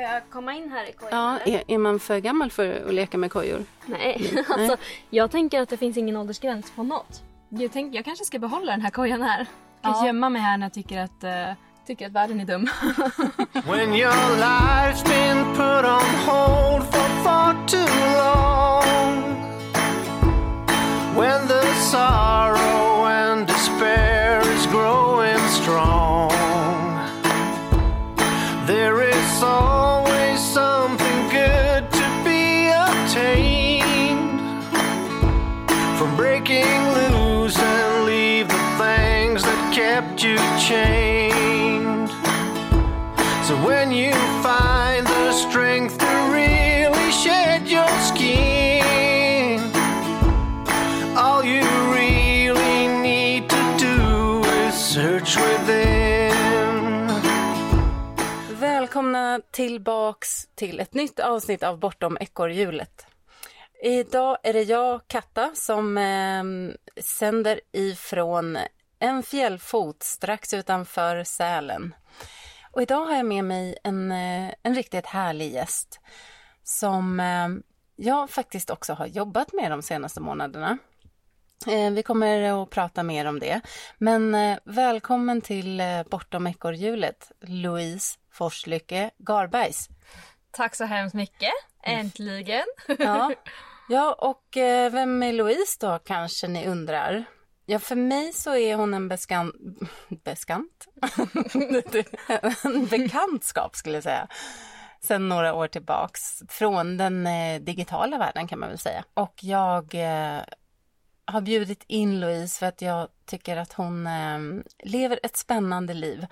Får jag komma in här i kojan? Ja, är, är man för gammal för att leka med kojor? Nej, alltså jag tänker att det finns ingen åldersgräns på något. Jag, tänker, jag kanske ska behålla den här kojan här. Jag kan Ja. gömma mig här när jag tycker att, uh, tycker att världen är dum. When your life's been put on hold for far too long. When the sorrow and despair is growing strong. There is always Välkomna tillbaks till ett nytt avsnitt av Bortom ekorrhjulet. Idag är det jag, Katta, som eh, sänder ifrån en fjällfot strax utanför Sälen. Och idag har jag med mig en, eh, en riktigt härlig gäst som eh, jag faktiskt också har jobbat med de senaste månaderna. Eh, Vi kommer att prata mer om det. Men eh, välkommen till eh, Bortom ekorrhjulet, Louise Forslycke Garbergs. Tack så hemskt mycket. Äntligen. Ja, ja och eh, vem är Louise då kanske ni undrar? Ja, för mig så är hon en beskant... Beskant? en bekantskap skulle jag säga. Sen några år tillbaks. Från den eh, digitala världen kan man väl säga. Och jag eh, har bjudit in Louise för att jag tycker att hon lever ett spännande liv.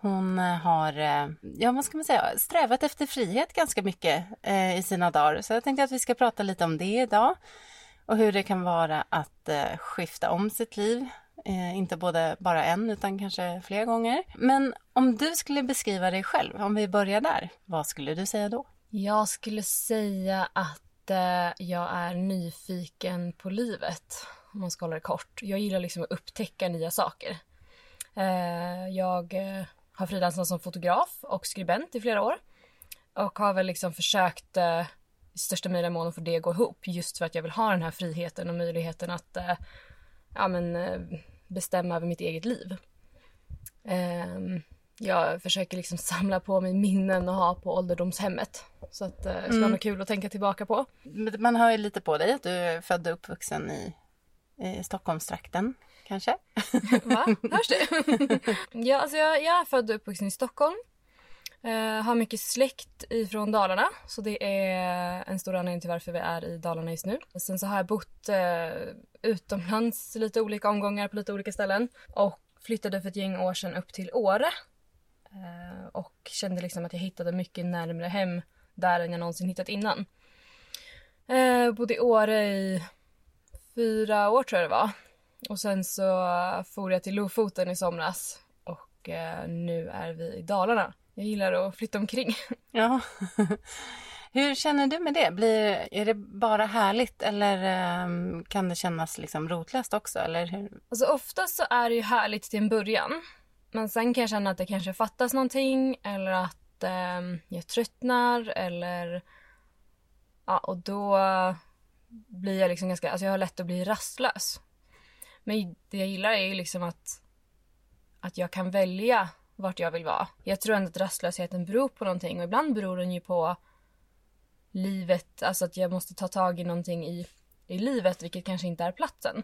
Hon eh, har, eh, ja vad ska man säga, strävat efter frihet ganska mycket eh, i sina dagar. Så jag tänkte att vi ska prata lite om det idag. Och hur det kan vara att eh, skifta om sitt liv. Eh, inte både bara en utan kanske flera gånger. Men om du skulle beskriva dig själv, om vi börjar där, vad skulle du säga då? Jag skulle säga att eh, jag är nyfiken på livet. Om man ska hålla det kort. Jag gillar liksom att upptäcka nya saker. Eh, jag eh, har frilansat som fotograf och skribent i flera år. Och har väl liksom försökt eh, i största möjliga mån att få det att gå ihop. Just för att jag vill ha den här friheten och möjligheten att eh, ja, men, eh, bestämma över mitt eget liv. Ehm, jag försöker liksom samla på mig minnen och ha på ålderdomshemmet. Så att eh, det ska vara något kul att tänka tillbaka på. Man hör ju lite på dig att du är född och uppvuxen i, i Stockholmstrakten, kanske? Va? Hörs det? ja, alltså jag, jag är född och uppvuxen i Stockholm. Eh, har mycket släkt ifrån Dalarna, så det är en stor anledning till varför vi är i Dalarna just nu. Sen så har jag bott eh, utomlands lite olika omgångar på lite olika ställen och flyttade för ett gäng år sedan upp till Åre. Eh, och kände liksom att jag hittade mycket närmre hem där än jag någonsin hittat innan. Eh, bodde i Åre i fyra år tror jag det var. Och sen så for jag till Lofoten i somras och eh, nu är vi i Dalarna. Jag gillar att flytta omkring. Ja. Hur känner du med det? Blir, är det bara härligt eller ehm, kan det kännas liksom rotlöst också? Eller hur? Alltså oftast så är det ju härligt till en början. Men sen kan jag känna att det kanske fattas någonting eller att eh, jag tröttnar eller... Ja, och då blir jag liksom ganska... Alltså jag har lätt att bli rastlös. Men det jag gillar är ju liksom att, att jag kan välja vart jag vill vara. Jag tror ändå att rastlösheten beror på någonting och ibland beror den ju på livet, alltså att jag måste ta tag i någonting i, i livet vilket kanske inte är platsen.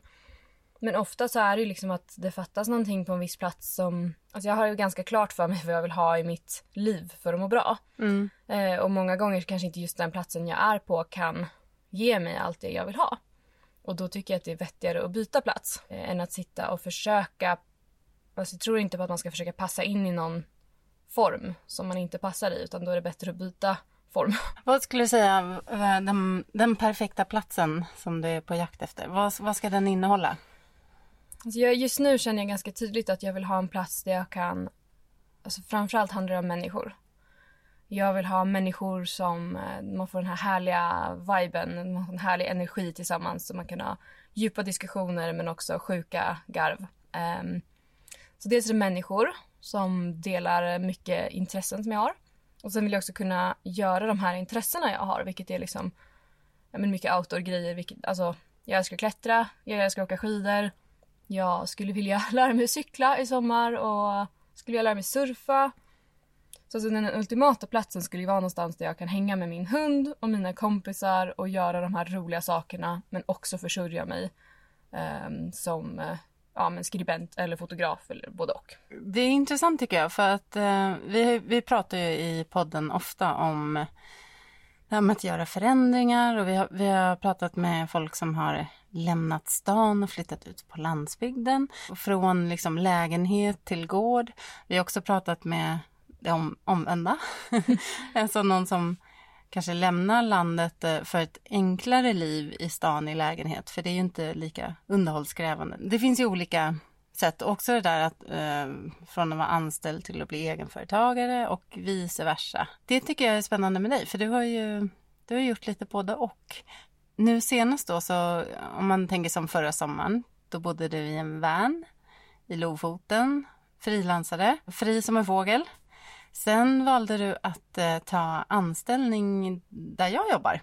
Men ofta så är det ju liksom att det fattas någonting på en viss plats som... Alltså jag har ju ganska klart för mig vad jag vill ha i mitt liv för att må bra. Eh, och många gånger kanske inte just den platsen jag är på kan ge mig allt det jag vill ha. Och då tycker jag att det är vettigare att byta plats eh, än att sitta och försöka... Alltså jag tror inte på att man ska försöka passa in i någon form som man inte passar i utan då är det bättre att byta form. Vad skulle du säga eh, den, den perfekta platsen som du är på jakt efter? Vad, vad ska den innehålla? Alltså jag, just nu känner jag ganska tydligt att jag vill ha en plats där jag kan... Alltså framförallt handlar det om människor. Jag vill ha människor som eh, man får den här härliga viben, man får en härlig energi tillsammans så man kan ha djupa diskussioner men också sjuka garv. Um, så dels är det människor som delar mycket intressen som jag har. Och sen vill jag också kunna göra de här intressena jag har, vilket är liksom ja, men mycket outdoor-grejer. Vilket, alltså, jag älskar att klättra, jag älskar att åka skidor. Jag skulle vilja lära mig cykla i sommar och skulle vilja lära mig surfa. Så alltså, den ultimata platsen skulle ju vara någonstans där jag kan hänga med min hund och mina kompisar och göra de här roliga sakerna men också försörja mig um, som eh, ja, men skribent eller fotograf eller både och. Det är intressant tycker jag för att uh, vi, vi pratar ju i podden ofta om det här med att göra förändringar och vi har, vi har pratat med folk som har lämnat stan och flyttat ut på landsbygden. Från liksom lägenhet till gård. Vi har också pratat med det om, omvända. alltså någon som kanske lämnar landet eh, för ett enklare liv i stan i lägenhet. För det är ju inte lika underhållskrävande. Det finns ju olika sätt. Också det där att eh, från att vara anställd till att bli egenföretagare och vice versa. Det tycker jag är spännande med dig, för du har ju du har gjort lite både och. Nu senast då, så om man tänker som förra sommaren, då bodde du i en van i Lofoten, frilansade, fri som en fågel. Sen valde du att eh, ta anställning där jag jobbar.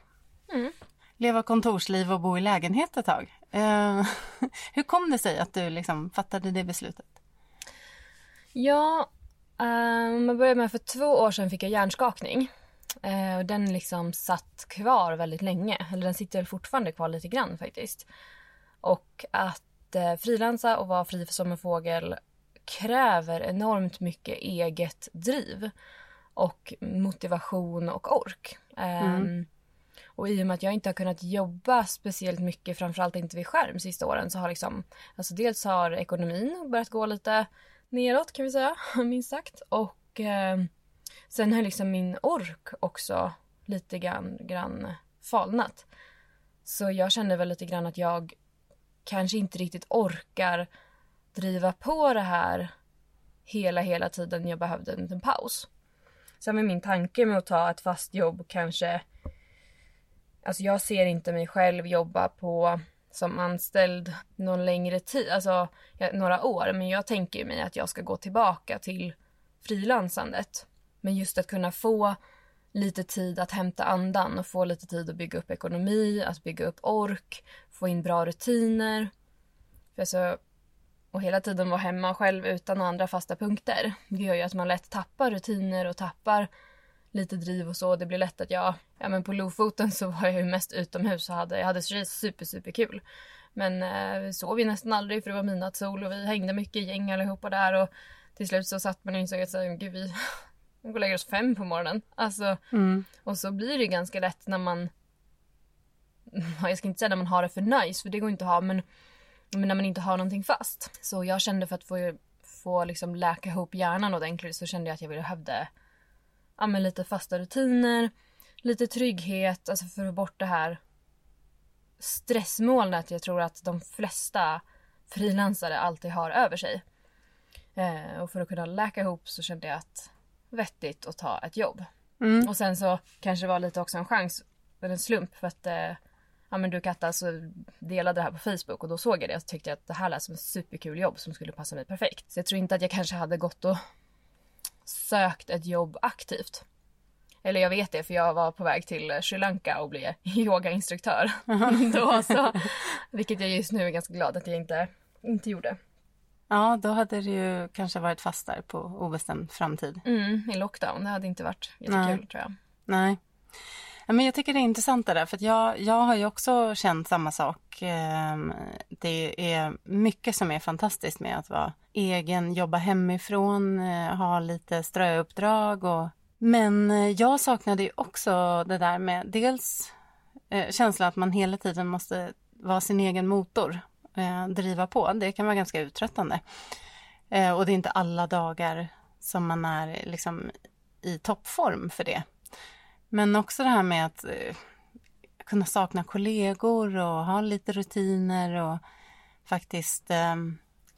Mm. Leva kontorsliv och bo i lägenhet ett tag. Eh, hur kom det sig att du liksom fattade det beslutet? Ja, eh, om man börjar med för två år sedan fick jag hjärnskakning. Eh, och den liksom satt kvar väldigt länge. Eller den sitter fortfarande kvar lite grann faktiskt. Och att eh, frilansa och vara fri som en fågel kräver enormt mycket eget driv och motivation och ork. Mm. Um, och i och med att jag inte har kunnat jobba speciellt mycket, framförallt inte vid skärm sista åren, så har liksom, alltså dels har ekonomin börjat gå lite neråt kan vi säga, minst sagt. Och eh, sen har liksom min ork också lite grann, grann falnat. Så jag kände väl lite grann att jag kanske inte riktigt orkar driva på det här hela, hela tiden jag behövde en liten paus. Sen var min tanke med att ta ett fast jobb kanske... Alltså jag ser inte mig själv jobba på som anställd någon längre tid, alltså några år. Men jag tänker mig att jag ska gå tillbaka till frilansandet. Men just att kunna få lite tid att hämta andan och få lite tid att bygga upp ekonomi, att bygga upp ork, få in bra rutiner. För alltså, och hela tiden vara hemma själv utan andra fasta punkter. Det gör ju att man lätt tappar rutiner och tappar lite driv och så. Det blir lätt att jag, ja men på Lofoten så var jag ju mest utomhus och hade, jag hade super super kul. Men eh, vi sov ju nästan aldrig för det var midnattssol och vi hängde mycket i gäng allihopa där och till slut så satt man och insåg att så, gud vi, vi går och lägger oss fem på morgonen. Alltså, mm. och så blir det ganska lätt när man, jag ska inte säga när man har det för nice för det går inte att ha men men när man inte har någonting fast. Så jag kände för att få, få liksom läka ihop hjärnan ordentligt så kände jag att jag ville behövde ja, men lite fasta rutiner, lite trygghet, alltså för att få bort det här stressmolnet jag tror att de flesta frilansare alltid har över sig. Eh, och för att kunna läka ihop så kände jag att vettigt att ta ett jobb. Mm. Och sen så kanske det var lite också en chans, en slump för att eh, ja men du Katta så delade det här på Facebook och då såg jag det och tyckte att det här lät som ett superkul jobb som skulle passa mig perfekt. Så jag tror inte att jag kanske hade gått och sökt ett jobb aktivt. Eller jag vet det för jag var på väg till Sri Lanka och blev yogainstruktör. då så, vilket jag just nu är ganska glad att jag inte, inte gjorde. Ja, då hade det ju kanske varit fast där på obestämd framtid. Mm, i lockdown. Det hade inte varit jättekul Nej. tror jag. Nej men jag tycker det är intressant det där, för jag, jag har ju också känt samma sak. Ehm, det är mycket som är fantastiskt med att vara egen, jobba hemifrån, eh, ha lite ströuppdrag och men eh, jag saknade ju också det där med dels eh, känslan att man hela tiden måste vara sin egen motor, driva på. Det kan vara ganska uttröttande. och det är inte alla dagar som man är liksom i toppform för det. Men också det här med att eh, kunna sakna kollegor och ha lite rutiner och faktiskt eh,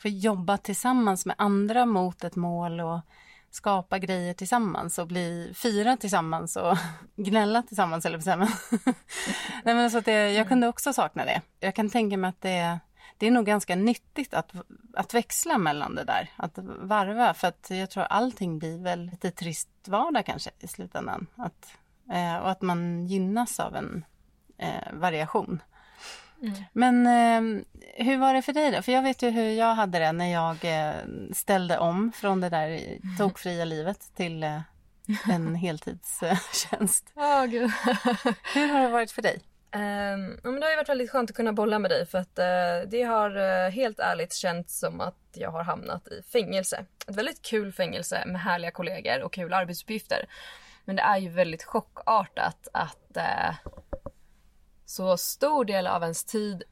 få jobba tillsammans med andra mot ett mål och skapa grejer tillsammans och bli fira tillsammans och gnälla tillsammans eller Nej men så att det, jag kunde också sakna det. Jag kan tänka mig att det, det är nog ganska nyttigt att, att växla mellan det där, att varva. För att jag tror allting blir väl lite trist vardag kanske i slutändan. Att, och att man gynnas av en eh, variation. Mm. Men eh, hur var det för dig då? För jag vet ju hur jag hade det när jag eh, ställde om från det där tokfria livet till eh, en heltidstjänst. Oh, Gud. hur har det varit för dig? Um, men det har varit väldigt skönt att kunna bolla med dig för att uh, det har uh, helt ärligt känts som att jag har hamnat i fängelse. Ett väldigt kul fängelse med härliga kollegor och kul arbetsuppgifter. Men det är ju väldigt chockartat att eh, så stor del av ens tid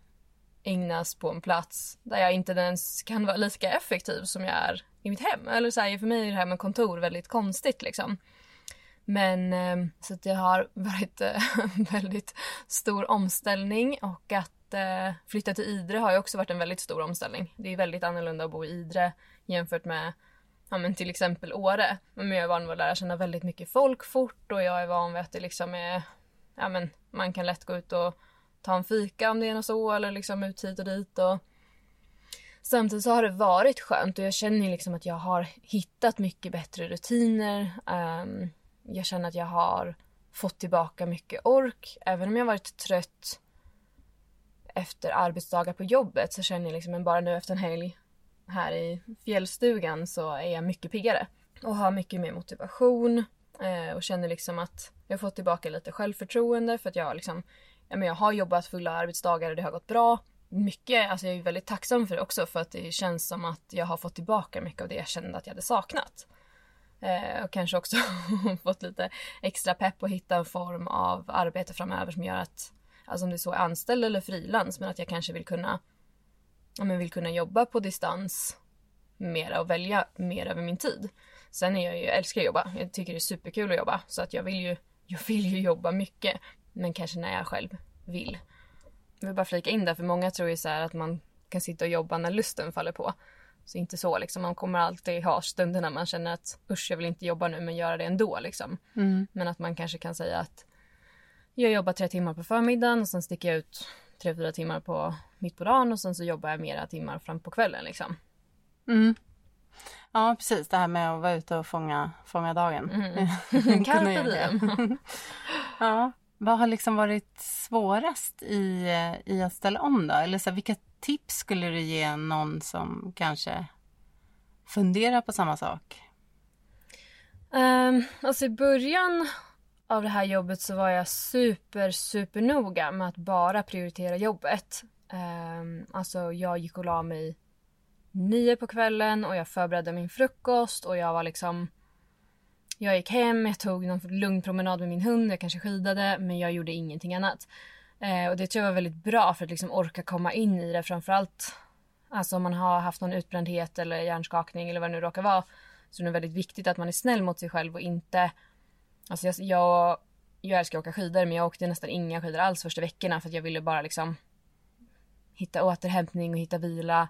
ägnas på en plats där jag inte ens kan vara lika effektiv som jag är i mitt hem. Eller så här, för mig är det här med kontor väldigt konstigt liksom. Men eh, så att det har varit en eh, väldigt stor omställning och att eh, flytta till Idre har ju också varit en väldigt stor omställning. Det är väldigt annorlunda att bo i Idre jämfört med ja, men till exempel Åre. Men jag är van vid att lära känna väldigt mycket folk fort och jag är van vid att det liksom är, ja men man kan lätt gå ut och ta en fika om det är något så eller liksom ut hit och dit och Samtidigt så har det varit skönt och jag känner liksom att jag har hittat mycket bättre rutiner. Um, jag känner att jag har fått tillbaka mycket ork. Även om jag varit trött efter arbetsdagar på jobbet så känner jag liksom, men bara nu efter en helg här i fjällstugan så är jag mycket piggare. Och har mycket mer motivation eh, och känner liksom att jag har fått tillbaka lite självförtroende för att jag har liksom, ja men jag har jobbat fulla arbetsdagar och det har gått bra. Mycket, alltså jag är väldigt tacksam för det också för att det känns som att jag har fått tillbaka mycket av det jag kände att jag hade saknat. Eh, och kanske också fått lite extra pepp och hitta en form av arbete framöver som gör att, alltså om det är så är anställd eller frilans, men att jag kanske vill kunna, ja, men vill kunna jobba på distans mera och välja mer över min tid. Sen är jag ju, jag älskar att jobba, jag tycker det är superkul att jobba så att jag vill ju, jag vill ju jobba mycket. Men kanske när jag själv vill. Jag vill bara flika in där för många tror ju så att man kan sitta och jobba när lusten faller på. Så inte så liksom, man kommer alltid ha stunder när man känner att usch jag vill inte jobba nu men göra det ändå liksom. Mm. Men att man kanske kan säga att jag jobbar tre timmar på förmiddagen och sen sticker jag ut tre, fyra timmar på mitt på dagen och sen så jobbar jag mera timmar fram på kvällen liksom. Mm. Ja precis, det här med att vara ute och fånga, fånga dagen. Mm. Carpe diem. ja. Vad har liksom varit svårast i, i att ställa om då? Eller så här, vilka tips skulle du ge någon som kanske funderar på samma sak? Um, alltså i början av det här jobbet så var jag super, super noga med att bara prioritera jobbet. Um, alltså jag gick och la mig nio på kvällen och jag förberedde min frukost och jag var liksom jag gick hem, jag tog någon lugn promenad med min hund, jag kanske skidade men jag gjorde ingenting annat. Eh, och det tror jag var väldigt bra för att liksom orka komma in i det framförallt. Alltså om man har haft någon utbrändhet eller hjärnskakning eller vad det nu råkar vara. Så det är väldigt viktigt att man är snäll mot sig själv och inte... Alltså jag, jag, jag älskar att åka skidor men jag åkte nästan inga skidor alls första veckorna för att jag ville bara liksom hitta återhämtning och hitta vila.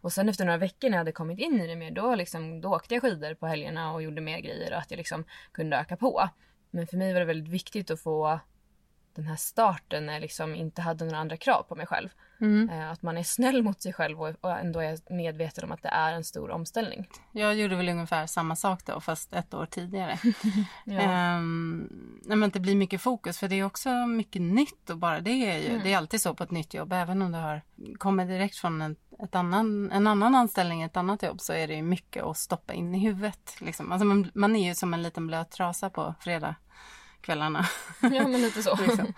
Och sen efter några veckor när jag hade kommit in i det mer då, liksom, då åkte jag skidor på helgerna och gjorde mer grejer och att jag liksom kunde öka på. Men för mig var det väldigt viktigt att få den här starten när jag liksom inte hade några andra krav på mig själv. Mm. Eh, att man är snäll mot sig själv och ändå är medveten om att det är en stor omställning. Jag gjorde väl ungefär samma sak då fast ett år tidigare. ja. um, men det blir mycket fokus för det är också mycket nytt och bara det är ju, mm. det är alltid så på ett nytt jobb även om du har kommit direkt från en, ett annan, en annan anställning, ett annat jobb så är det mycket att stoppa in i huvudet. Liksom. Alltså man, man är ju som en liten blöt trasa på fredag kvällarna. Ja, men lite så. liksom.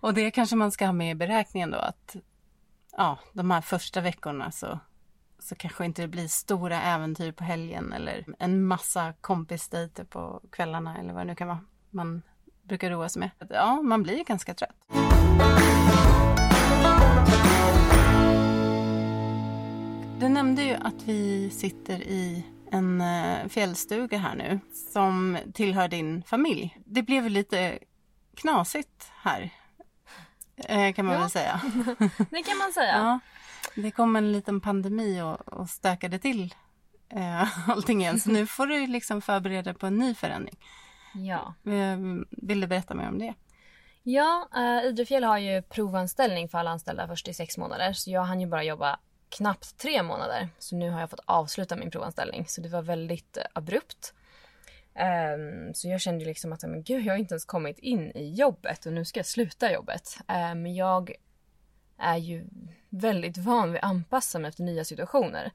Och det kanske man ska ha med i beräkningen då att ja, de här första veckorna så, så kanske inte det blir stora äventyr på helgen eller en massa kompisdejter på kvällarna eller vad det nu kan vara man brukar roa sig med. Ja, man blir ganska trött. Du nämnde ju att vi sitter i en eh, fjällstuga här nu som tillhör din familj. Det blev lite knasigt här eh, kan man ja. väl säga. det kan man säga. Ja, det kom en liten pandemi och, och stökade till eh, allting igen. Så nu får du liksom förbereda på en ny förändring. Ja. Vill du berätta mer om det? Ja, uh, Idrefjäll har ju provanställning för alla anställda först i sex månader. Så jag hann ju bara jobba knappt tre månader. Så nu har jag fått avsluta min provanställning. Så det var väldigt uh, abrupt. Um, så jag kände liksom att men gud, jag har inte ens kommit in i jobbet och nu ska jag sluta jobbet. Men um, jag är ju väldigt van vid att anpassa mig efter nya situationer.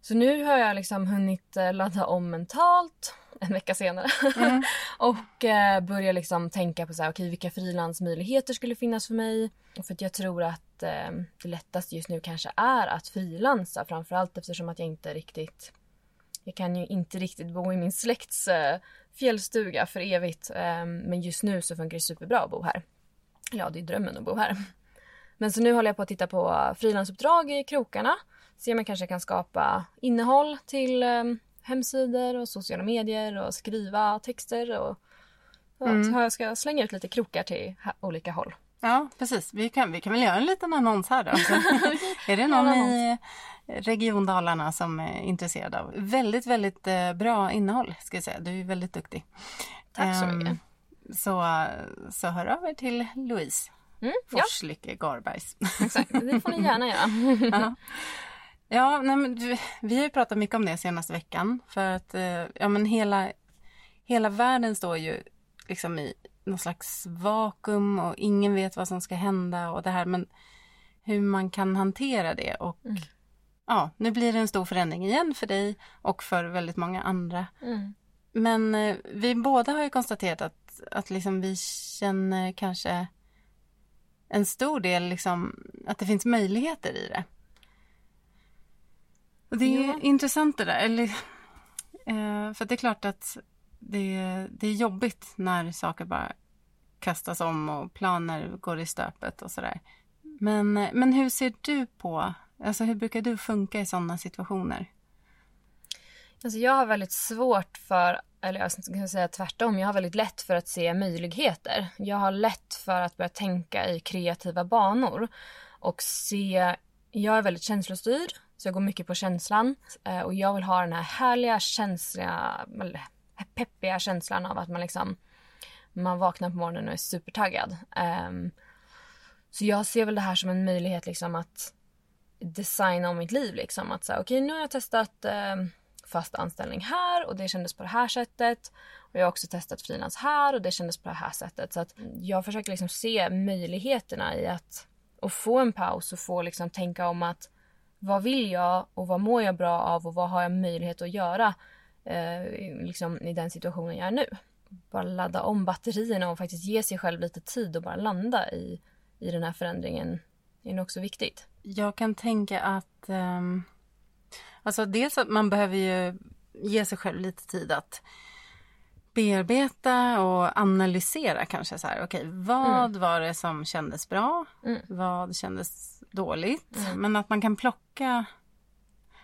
Så nu har jag liksom hunnit eh, ladda om mentalt en vecka senare mm. och eh, börja liksom tänka på så här, okay, vilka frilansmöjligheter skulle finnas för mig. För att jag tror att eh, det lättaste just nu kanske är att frilansa framförallt eftersom att jag inte riktigt jag kan ju inte riktigt bo i min släkts eh, fjällstuga för evigt. Eh, men just nu så funkar det superbra att bo här. Ja, det är drömmen att bo här. Men så nu håller jag på att titta på frilansuppdrag i krokarna. Se om jag kanske kan skapa innehåll till um, hemsidor och sociala medier och skriva texter och mm. jag ska slänga ut lite krokar till olika håll. Ja, precis. Vi kan, vi kan väl göra en liten annons här då. är det någon i Region Dalarna som är intresserad av väldigt, väldigt eh, bra innehåll ska jag säga. Du är väldigt duktig. Tack så mycket. Um, så, så hör av er till Louise mm, Forslycke ja. Garbergs. Exakt, det får ni gärna göra. ja, nej, men vi, vi har ju pratat mycket om det senaste veckan för att eh, ja, men hela, hela världen står ju liksom i någon slags vakuum och ingen vet vad som ska hända och det här men hur man kan hantera det och mm. ja, nu blir det en stor förändring igen för dig och för väldigt många andra. Mm. Men eh, vi båda har ju konstaterat att, att liksom vi känner kanske en stor del liksom, att det finns möjligheter i det. Och det är ja. intressant det där. Eller, eh, för det är klart att det, det är jobbigt när saker bara kastas om och planer går i stöpet och sådär. Men, men hur ser du på, alltså hur brukar du funka i sådana situationer? Alltså jag har väldigt svårt för eller jag ska säga tvärtom, jag har väldigt lätt för att se möjligheter. Jag har lätt för att börja tänka i kreativa banor och se, jag är väldigt känslostyrd så jag går mycket på känslan eh, och jag vill ha den här härliga känsliga, peppiga känslan av att man liksom man vaknar på morgonen och är supertaggad. Um, så jag ser väl det här som en möjlighet liksom att designa om mitt liv liksom att säga okej okay, nu har jag testat um, fast anställning här och det kändes på det här sättet. Och jag har också testat frilans här och det kändes på det här sättet. Så att jag försöker liksom se möjligheterna i att och få en paus och få liksom tänka om att vad vill jag och vad mår jag bra av och vad har jag möjlighet att göra eh, liksom i den situationen jag är nu. Bara ladda om batterierna och faktiskt ge sig själv lite tid och bara landa i, i den här förändringen är nog också viktigt. Jag kan tänka att um Alltså dels att man behöver ju ge sig själv lite tid att bearbeta och analysera kanske så här. Okej, okay, vad mm. var det som kändes bra? Mm. Vad kändes dåligt? Mm. Men att man kan plocka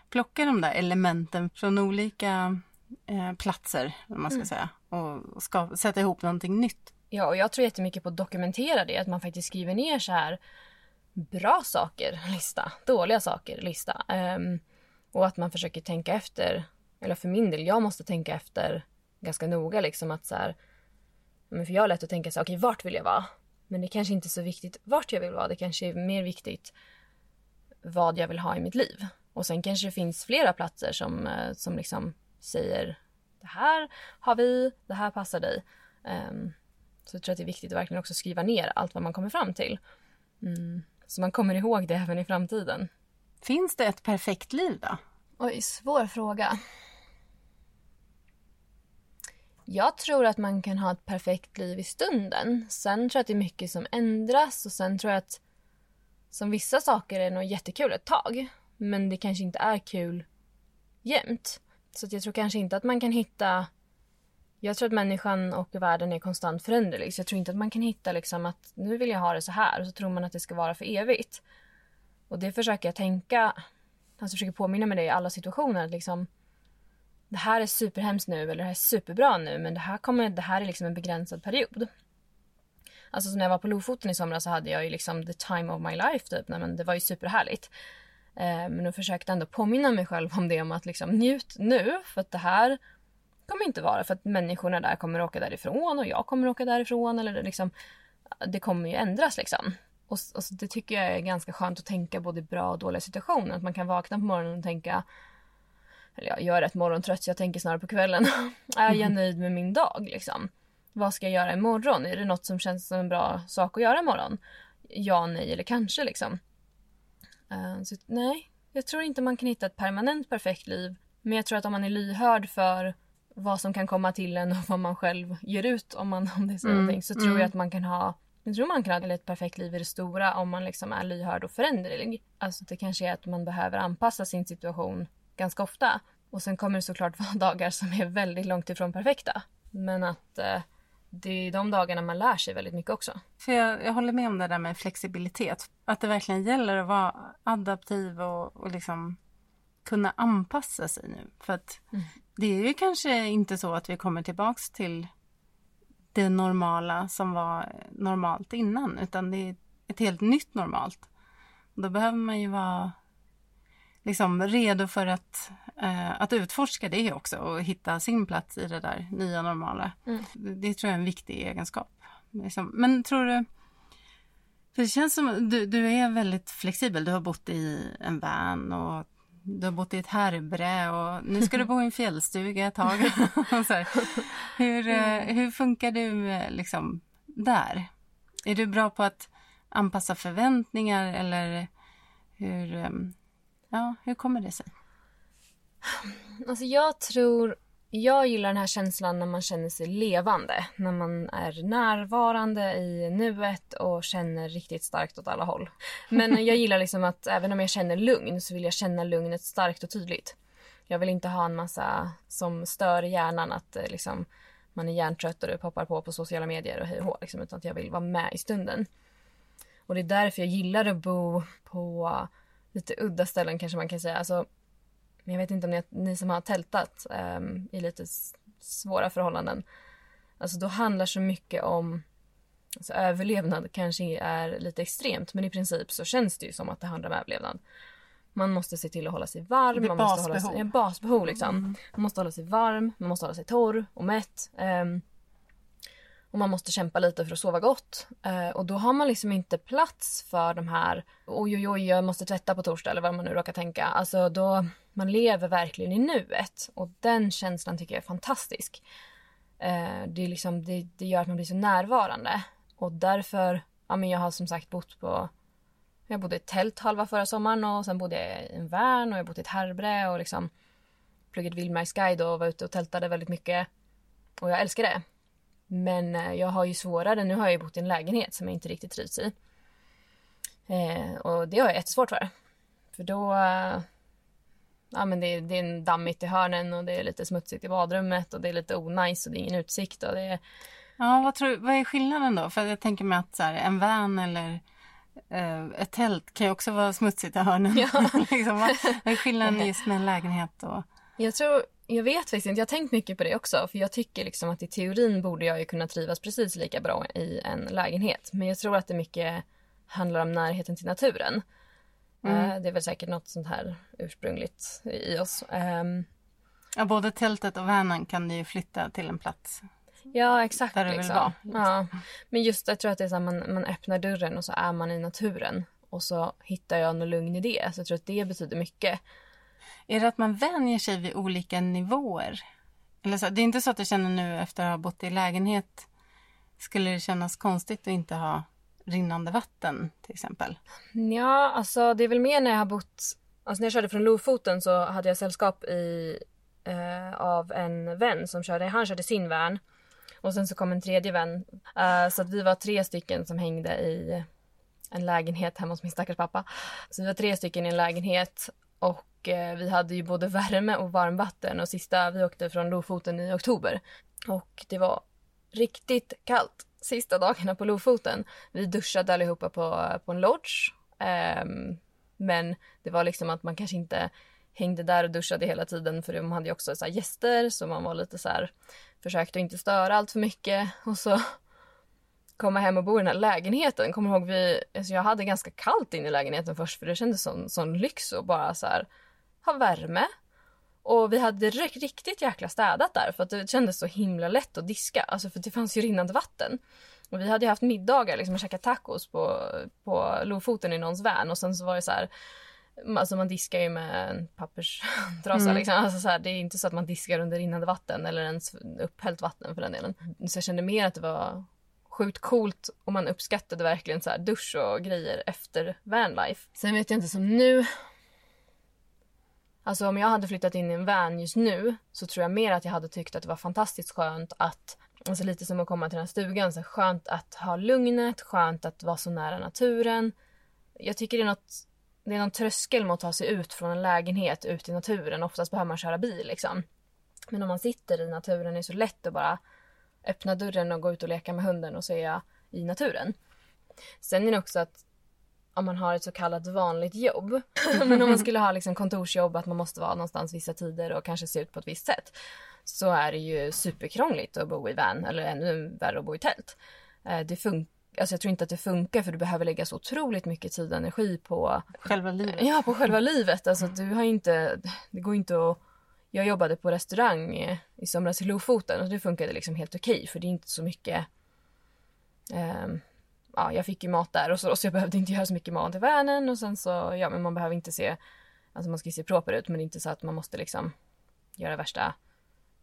plocka de där elementen från olika eh, platser, om man ska mm. säga, och ska, sätta ihop någonting nytt. Ja, och jag tror jättemycket på att dokumentera det, att man faktiskt skriver ner så här bra saker, lista, dåliga saker, lista. Um, och att man försöker tänka efter, eller för min del, jag måste tänka efter ganska noga liksom att så här, men för jag har lätt att tänka så okej okay, vart vill jag vara? Men det kanske inte är så viktigt vart jag vill vara, det kanske är mer viktigt vad jag vill ha i mitt liv. Och sen kanske det finns flera platser som, eh, som liksom säger det här har vi, det här passar dig. Um, så jag tror att det är viktigt att verkligen också skriva ner allt vad man kommer fram till. Mm, så man kommer ihåg det även i framtiden. Finns det ett perfekt liv då? Oj, svår fråga. Jag tror att man kan ha ett perfekt liv i stunden. Sen tror jag att det är mycket som ändras och sen tror jag att som vissa saker är nog jättekul ett tag. Men det kanske inte är kul jämt. Så jag tror kanske inte att man kan hitta... Jag tror att människan och världen är konstant föränderlig. Så jag tror inte att man kan hitta liksom att nu vill jag ha det så här och så tror man att det ska vara för evigt. Och det försöker jag tänka, alltså försöker påminna mig det i alla situationer. Att liksom, det här är superhemskt nu eller det här är superbra nu men det här, kommer, det här är liksom en begränsad period. Alltså så när jag var på Lofoten i somras så hade jag ju liksom the time of my life typ. Nej, men det var ju superhärligt. Eh, men jag försökte ändå påminna mig själv om det om att liksom njut nu för att det här kommer inte vara för att människorna där kommer åka därifrån och jag kommer åka därifrån eller liksom det kommer ju ändras liksom. Och, och det tycker jag är ganska skönt att tänka både i bra och dåliga situationer. Att man kan vakna på morgonen och tänka eller ja, jag är rätt morgontrött så jag tänker snarare på kvällen. är jag nöjd med min dag liksom? Vad ska jag göra imorgon? Är det något som känns som en bra sak att göra imorgon? Ja, nej eller kanske liksom. Uh, så, nej, jag tror inte man kan hitta ett permanent perfekt liv. Men jag tror att om man är lyhörd för vad som kan komma till en och vad man själv ger ut om, man, om det är så, mm. någonting, så tror jag mm. att man kan ha jag tror man kan ha ett perfekt liv i det stora om man liksom är lyhörd och föränderlig. Alltså det kanske är att man behöver anpassa sin situation ganska ofta. Och sen kommer det såklart vara dagar som är väldigt långt ifrån perfekta. Men att eh, det är de dagarna man lär sig väldigt mycket också. För jag, jag håller med om det där med flexibilitet. Att det verkligen gäller att vara adaptiv och, och liksom kunna anpassa sig nu. För att mm. det är ju kanske inte så att vi kommer tillbaks till det normala som var normalt innan utan det är ett helt nytt normalt. Då behöver man ju vara liksom redo för att, eh, att utforska det också och hitta sin plats i det där nya normala. Mm. Det, tror jag är en viktig egenskap. Liksom. Men tror du, för det känns som du, du är väldigt flexibel. Du har bott i en van och du har bott i ett härbre och nu ska du bo i en fjällstuga ett tag. hur, eh, hur funkar du eh, liksom där? Är du bra på att anpassa förväntningar eller hur, ehm, ja, hur kommer det sig? Alltså jag tror jag gillar den här känslan när man känner sig levande. När man är närvarande i nuet och känner riktigt starkt åt alla håll. Men jag gillar liksom att även om jag känner lugn så vill jag känna lugnet starkt och tydligt. Jag vill inte ha en massa som stör hjärnan att eh, liksom, man är hjärntrött och det poppar på på sociala medier och hej och hå, liksom, utan att jag vill vara med i stunden. Och det är därför jag gillar att bo på lite udda ställen kanske man kan säga. Alltså, jag vet inte om ni, ni som har tältat um, i lite svåra förhållanden. Alltså då handlar så mycket om alltså överlevnad kanske är lite extremt men i princip så känns det ju som att det handlar om överlevnad. Man måste se till att hålla sig varm. Man basbehov. måste hålla sig, ja, basbehov liksom. Mm. Man måste hålla sig varm, man måste hålla sig torr och mätt. Um, och man måste kämpa lite för att sova gott. Eh, och då har man liksom inte plats för de här oj oj oj jag måste tvätta på torsdag eller vad man nu råkar tänka. Alltså då man lever verkligen i nuet och den känslan tycker jag är fantastisk. Eh, det, är liksom, det, det, gör att man blir så närvarande och därför, ja men jag har som sagt bott på jag bodde i ett tält halva förra sommaren och sen bodde jag i en van och jag bodde i ett härbre och liksom pluggat vildmarksguide och var ute och tältade väldigt mycket. Och jag älskar det. Men eh, jag har ju svårare, nu har jag ju bott i en lägenhet som jag inte riktigt trivs i. Eh, och det har jag jättesvårt för. För då... Eh, ja men det är, det är dammigt i hörnen och det är lite smutsigt i badrummet och det är lite onajs och det är ingen utsikt och det är... Ja, vad, tror, vad är skillnaden då? För jag tänker mig att så här, en van eller eh, ett tält kan ju också vara smutsigt i hörnen. Ja. liksom, vad, vad är skillnaden just med en lägenhet och... Jag tror jag vet faktiskt inte. Jag har tänkt mycket på det också. För jag tycker liksom att i teorin borde jag ju kunna trivas precis lika bra i en lägenhet. Men jag tror att det mycket handlar om närheten till naturen. Mm. Uh, det är väl säkert något sånt här ursprungligt i oss. Um, ja, både tältet och vanen kan du ju flytta till en plats. Ja, exakt. Där du liksom. vill vara. Ja. Men just jag tror att det är så här, man, man öppnar dörren och så är man i naturen. Och så hittar jag något lugn i det. Så jag tror att det betyder mycket. Är det att man vänjer sig vid olika nivåer? Eller så, det är inte så att du känner nu efter att ha bott i lägenhet skulle det kännas konstigt att inte ha rinnande vatten till exempel? Ja, alltså det är väl mer när jag har bott... Alltså när jag körde från Lofoten så hade jag sällskap i, eh, av en vän som körde, han körde sin van. Och sen så kom en tredje vän. Uh, så att vi var tre stycken som hängde i en lägenhet hemma hos min stackars pappa. Så vi var tre stycken i en lägenhet och Eh, vi hade ju både värme och varmvatten och sista, vi åkte från Lofoten i oktober. Och det var riktigt kallt sista dagarna på Lofoten. Vi duschade allihopa på, på en lodge. Um, men det var liksom att man kanske inte hängde där och duschade hela tiden för de hade ju också så gäster så man var lite så här försökte inte störa allt för mycket och så komma hem och bo i den här lägenheten. Kommer ihåg vi, alltså jag hade ganska kallt inne i lägenheten först för det kändes som sån lyx och bara så här ha värme. Och vi hade riktigt jäkla städat där för att det kändes så himla lätt att diska. Alltså för det fanns ju rinnande vatten. Och vi hade ju haft middagar liksom och käkat tacos på, på Lofoten i någons van och sen så var det så här Alltså man diskar ju med en papperstrasa Mm. liksom. Alltså så här, det är inte så att man diskar under rinnande vatten eller ens upphällt vatten för den delen. Så jag kände mer att det var sjukt coolt och man uppskattade verkligen så här dusch och grejer efter vanlife. Sen vet jag inte som nu. Alltså om jag hade flyttat in i en van just nu så tror jag mer att jag hade tyckt att det var fantastiskt skönt att Alltså lite som att komma till den här stugan, så skönt att ha lugnet, skönt att vara så nära naturen. Jag tycker det är något det är någon tröskel med att ta sig ut från en lägenhet ut i naturen. Oftast behöver man köra bil liksom. Men om man sitter i naturen är det så lätt att bara öppna dörren och gå ut och leka med hunden och så är jag i naturen. Sen är det också att om man har ett så kallat vanligt jobb. Men om man skulle ha liksom kontorsjobb, att man måste vara någonstans vissa tider och kanske se ut på ett visst sätt. Så är det ju superkrångligt att bo i van eller ännu värre att bo i tält. Eh, Det fun- alltså jag tror inte att det funkar för du behöver lägga så otroligt mycket tid och energi på Själva livet. Ja, på själva livet. Alltså, du har inte, det går inte att... Jag jobbade på restaurang eh, i somras i Lofoten och det funkade liksom helt okej för det är inte så mycket... ehm, ja, jag fick ju mat där och så, så jag behövde inte göra så mycket mat i världen och sen så, ja men man behöver inte se... Alltså man ska ju se proper ut men det är inte så att man måste liksom göra värsta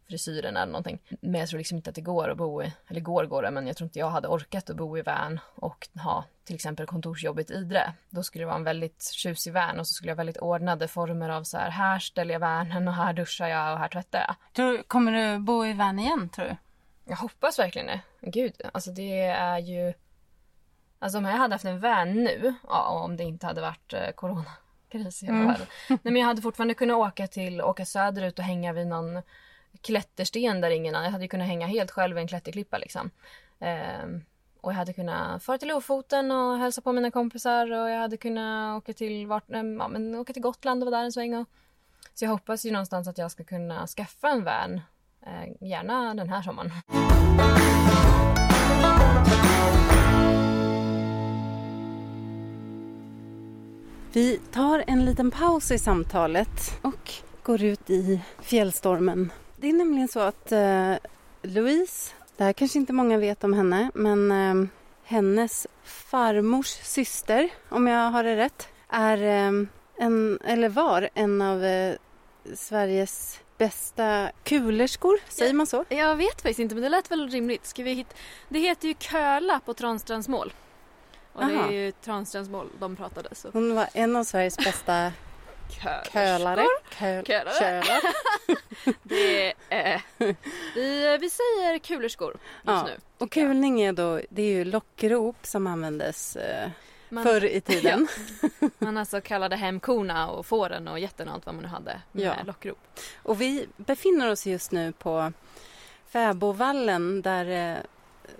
frisyren eller någonting. Men jag tror liksom inte att det går att bo i, eller går går det, men jag tror inte jag hade orkat att bo i van och ha till exempel kontorsjobbet i Idre. Då skulle det vara en väldigt tjusig van och så skulle jag väldigt ordnade former av så här, här ställer jag vanen och här duschar jag och här tvättar jag. Tror, kommer du bo i van igen tror du? Jag hoppas verkligen det. Gud, alltså det är ju... Alltså om jag hade haft en van nu, ja, om det inte hade varit eh, coronakris i världen. Nej men jag hade fortfarande kunnat åka till, åka söderut och hänga vid någon klättersten där ingen jag hade kunnat hänga helt själv i en klätterklippa liksom. Ehm, och jag hade kunnat fara till Lofoten och hälsa på mina kompisar och jag hade kunnat åka till, vart, em, ja, men åka till Gotland och vara där en sväng. Och, så jag hoppas ju någonstans att jag ska kunna skaffa en van, eh, gärna den här sommaren. Vi tar en liten paus i samtalet och går ut i fjällstormen. Det är nämligen så att eh, Louise, det här kanske inte många vet om henne, men eh, hennes farmors syster, om jag har det rätt, är eh, en, eller var en av eh, Sveriges bästa kulerskor, säger man så? Jag vet faktiskt inte men det lät väl rimligt. Ska vi hit... Det heter ju köla på Transtrandsmål. Och det Aha. är ju Transtrandsmål de pratade så. Hon var en av Sveriges bästa kölare. Köl, Kölare. kölar. Det är... vi, vi säger kulerskor just Ja, nu. Och kulning är då, det är ju lockrop som användes eh, Man, förr i tiden. man alltså kallade hem korna och fåren och getterna och allt vad man nu hade med Ja. lockrop. Och vi befinner oss just nu på Fäbovallen där eh,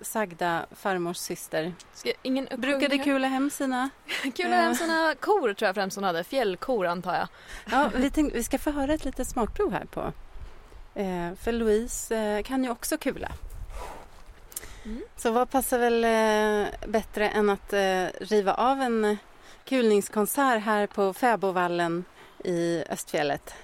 sagda farmors syster ingen brukade kula hem sina... Kula hem sina kor tror jag främst hon hade. Fjällkor antar jag. Ja, vi, tänkte, vi ska få höra ett litet smakprov här på. Eh, för Louise eh, kan ju också kula. Mm. Så vad passar väl eh, bättre än att eh, riva av en eh, kulningskonsert här på Fäbovallen i Östfjället?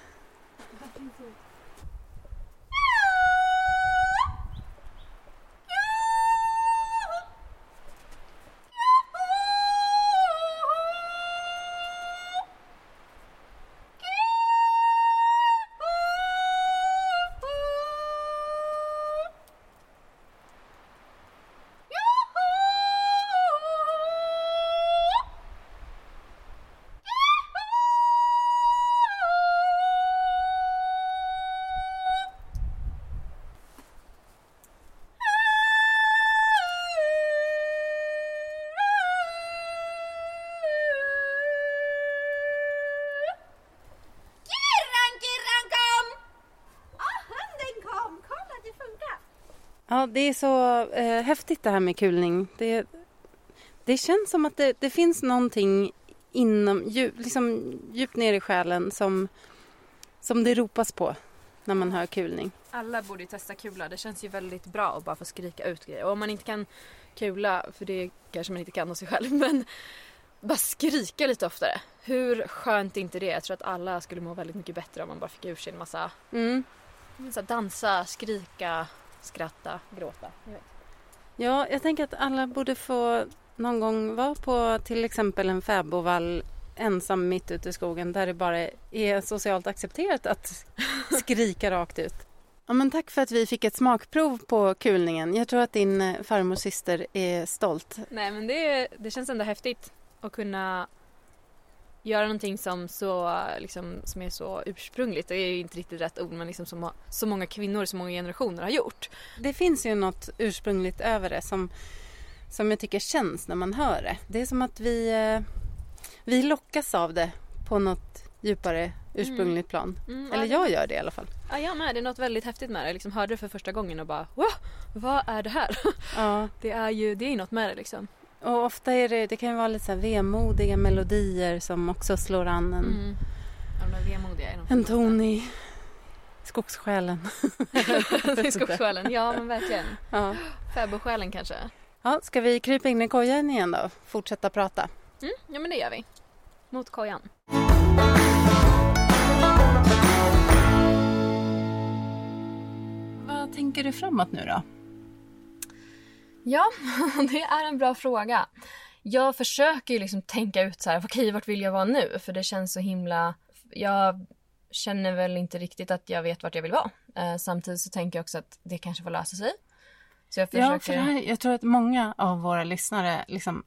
Ja, det är så eh, häftigt det här med kulning. Det, det känns som att det, det finns någonting inom, djup, liksom, djupt ner i själen som, som det ropas på när man hör kulning. Alla borde ju testa kula. Det känns ju väldigt bra att bara få skrika ut grejer. Och om man inte kan kula, för det kanske man inte kan av sig själv, men bara skrika lite oftare. Hur skönt är inte det? Jag tror att alla skulle må väldigt mycket bättre om man bara fick ur sig en massa Mm. så dansa, skrika, skratta, gråta. Jag. Ja, jag tänker att alla borde få någon gång vara på till exempel en fäbodvall ensam mitt ute i skogen där det bara är socialt accepterat att skrika rakt ut. Ja, men tack för att vi fick ett smakprov på kulningen. Jag tror att din farmors syster är stolt. Nej men det, det känns ändå häftigt att kunna göra någonting som, så, liksom, som är så ursprungligt. Det är ju inte riktigt rätt ord men liksom som så många kvinnor, så många generationer har gjort. Det finns ju något ursprungligt över det som, som jag tycker känns när man hör det. Det är som att vi, eh, vi lockas av det på något djupare ursprungligt plan. Mm, Eller ja, jag gör det i alla fall. Ja, jag med. Det är något väldigt häftigt med det. Jag liksom hörde det för första gången och bara wow, vad är det här? Ja. Det är ju det är något med det liksom. Och ofta är det, det kan ju vara lite så här vemodiga melodier som också slår an en, Mm. Ja, vemodiga en ton i skogssjälen. Är skogssjälen. Ja men verkligen. Ja. Fäbodsjälen kanske. ja, ska vi krypa in i kojan igen då? Fortsätta prata. Mm, ja men det gör vi. Mot kojan. Vad tänker du framåt nu då? Ja, det är en bra fråga. Jag försöker ju liksom tänka ut så här, okej vart vill jag vara nu? För det känns så himla... Jag känner väl inte riktigt att jag vet vart jag vill vara. Eh, samtidigt så tänker jag också att det kanske får lösa sig. Så jag försöker... Ja, för här, jag tror att många av våra lyssnare liksom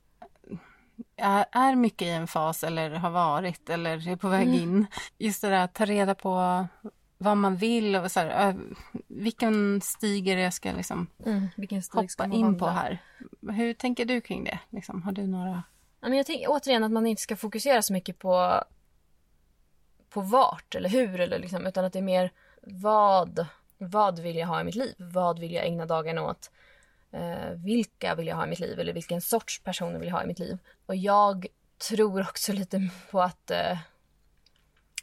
är, är mycket i en fas eller har varit eller är på väg in. Just det där att ta reda på vad man vill och så här, vilken stig är det jag ska liksom mm, ska hoppa man in på vandra? här. Hur tänker du kring det? Liksom, har du några... Ja, men jag tänker återigen att man inte ska fokusera så mycket på, på vart eller hur, eller liksom, utan att det är mer vad, vad vill jag ha i mitt liv? Vad vill jag ägna dagen åt? Eh, vilka vill jag ha i mitt liv? Eller vilken sorts personer vill jag ha i mitt liv? Och jag tror också lite på att eh,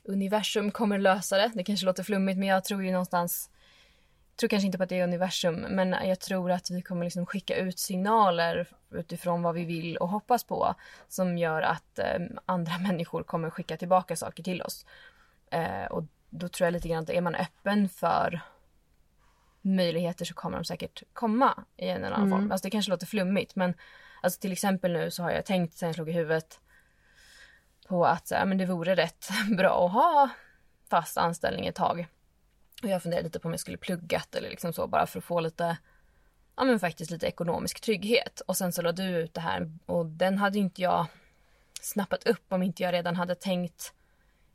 universum kommer lösa det. Det kanske låter flummigt men jag tror ju någonstans tror kanske inte på att det är universum, men jag tror att vi kommer liksom skicka ut signaler utifrån vad vi vill och hoppas på som gör att eh, andra människor kommer skicka tillbaka saker till oss. Eh, och då tror jag lite grann att är man öppen för möjligheter så kommer de säkert komma i en eller annan form. Alltså det kanske låter flummigt men alltså till exempel nu så har jag tänkt sen jag slog i huvudet på att så här, men det vore rätt bra att ha fast anställning ett tag. Och jag funderade lite på om jag skulle pluggat eller liksom så bara för att få lite, ja men faktiskt lite ekonomisk trygghet. Och sen så la du ut det här och den hade ju inte jag snappat upp om inte jag redan hade tänkt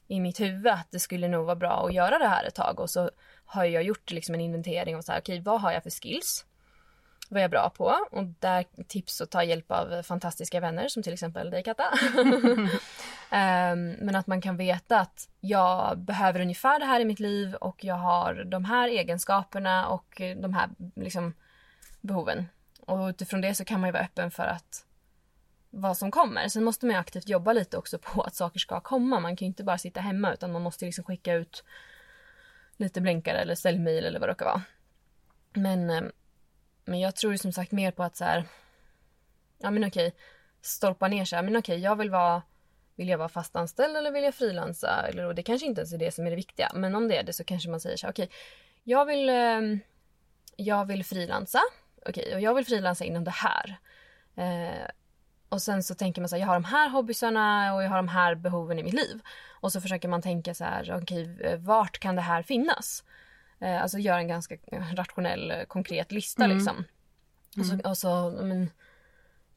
i mitt huvud att det skulle nog vara bra att göra det här ett tag. Och så har jag gjort liksom en inventering och så här, okej vad har jag för skills? Vad är jag bra på? Och där tips att ta hjälp av fantastiska vänner som till exempel dig Katta. Ehm, men att man kan veta att jag behöver ungefär det här i mitt liv och jag har de här egenskaperna och de här liksom, behoven. Och utifrån det så kan man ju vara öppen för att vad som kommer. Sen måste man ju aktivt jobba lite också på att saker ska komma. Man kan ju inte bara sitta hemma utan man måste liksom skicka ut lite blänkare eller säljmejl eller vad det råkar vara. Men, eh, men jag tror ju som sagt mer på att så här, ja men okej, stolpa ner så här, men okej, jag vill vara vill jag vara fastanställd eller vill jag frilansa? Eller, och det kanske inte ens är det som är det viktiga. Men om det är det så kanske man säger så här, okej, jag vill, ehm, jag vill frilansa. Okej, och jag vill frilansa inom det här. Eh, och sen så tänker man så här, jag har de här hobbysarna och jag har de här behoven i mitt liv. Och så försöker man tänka så här, okej, vart kan det här finnas? Eh, alltså göra en ganska rationell, eh, konkret lista liksom. Och så, och så men,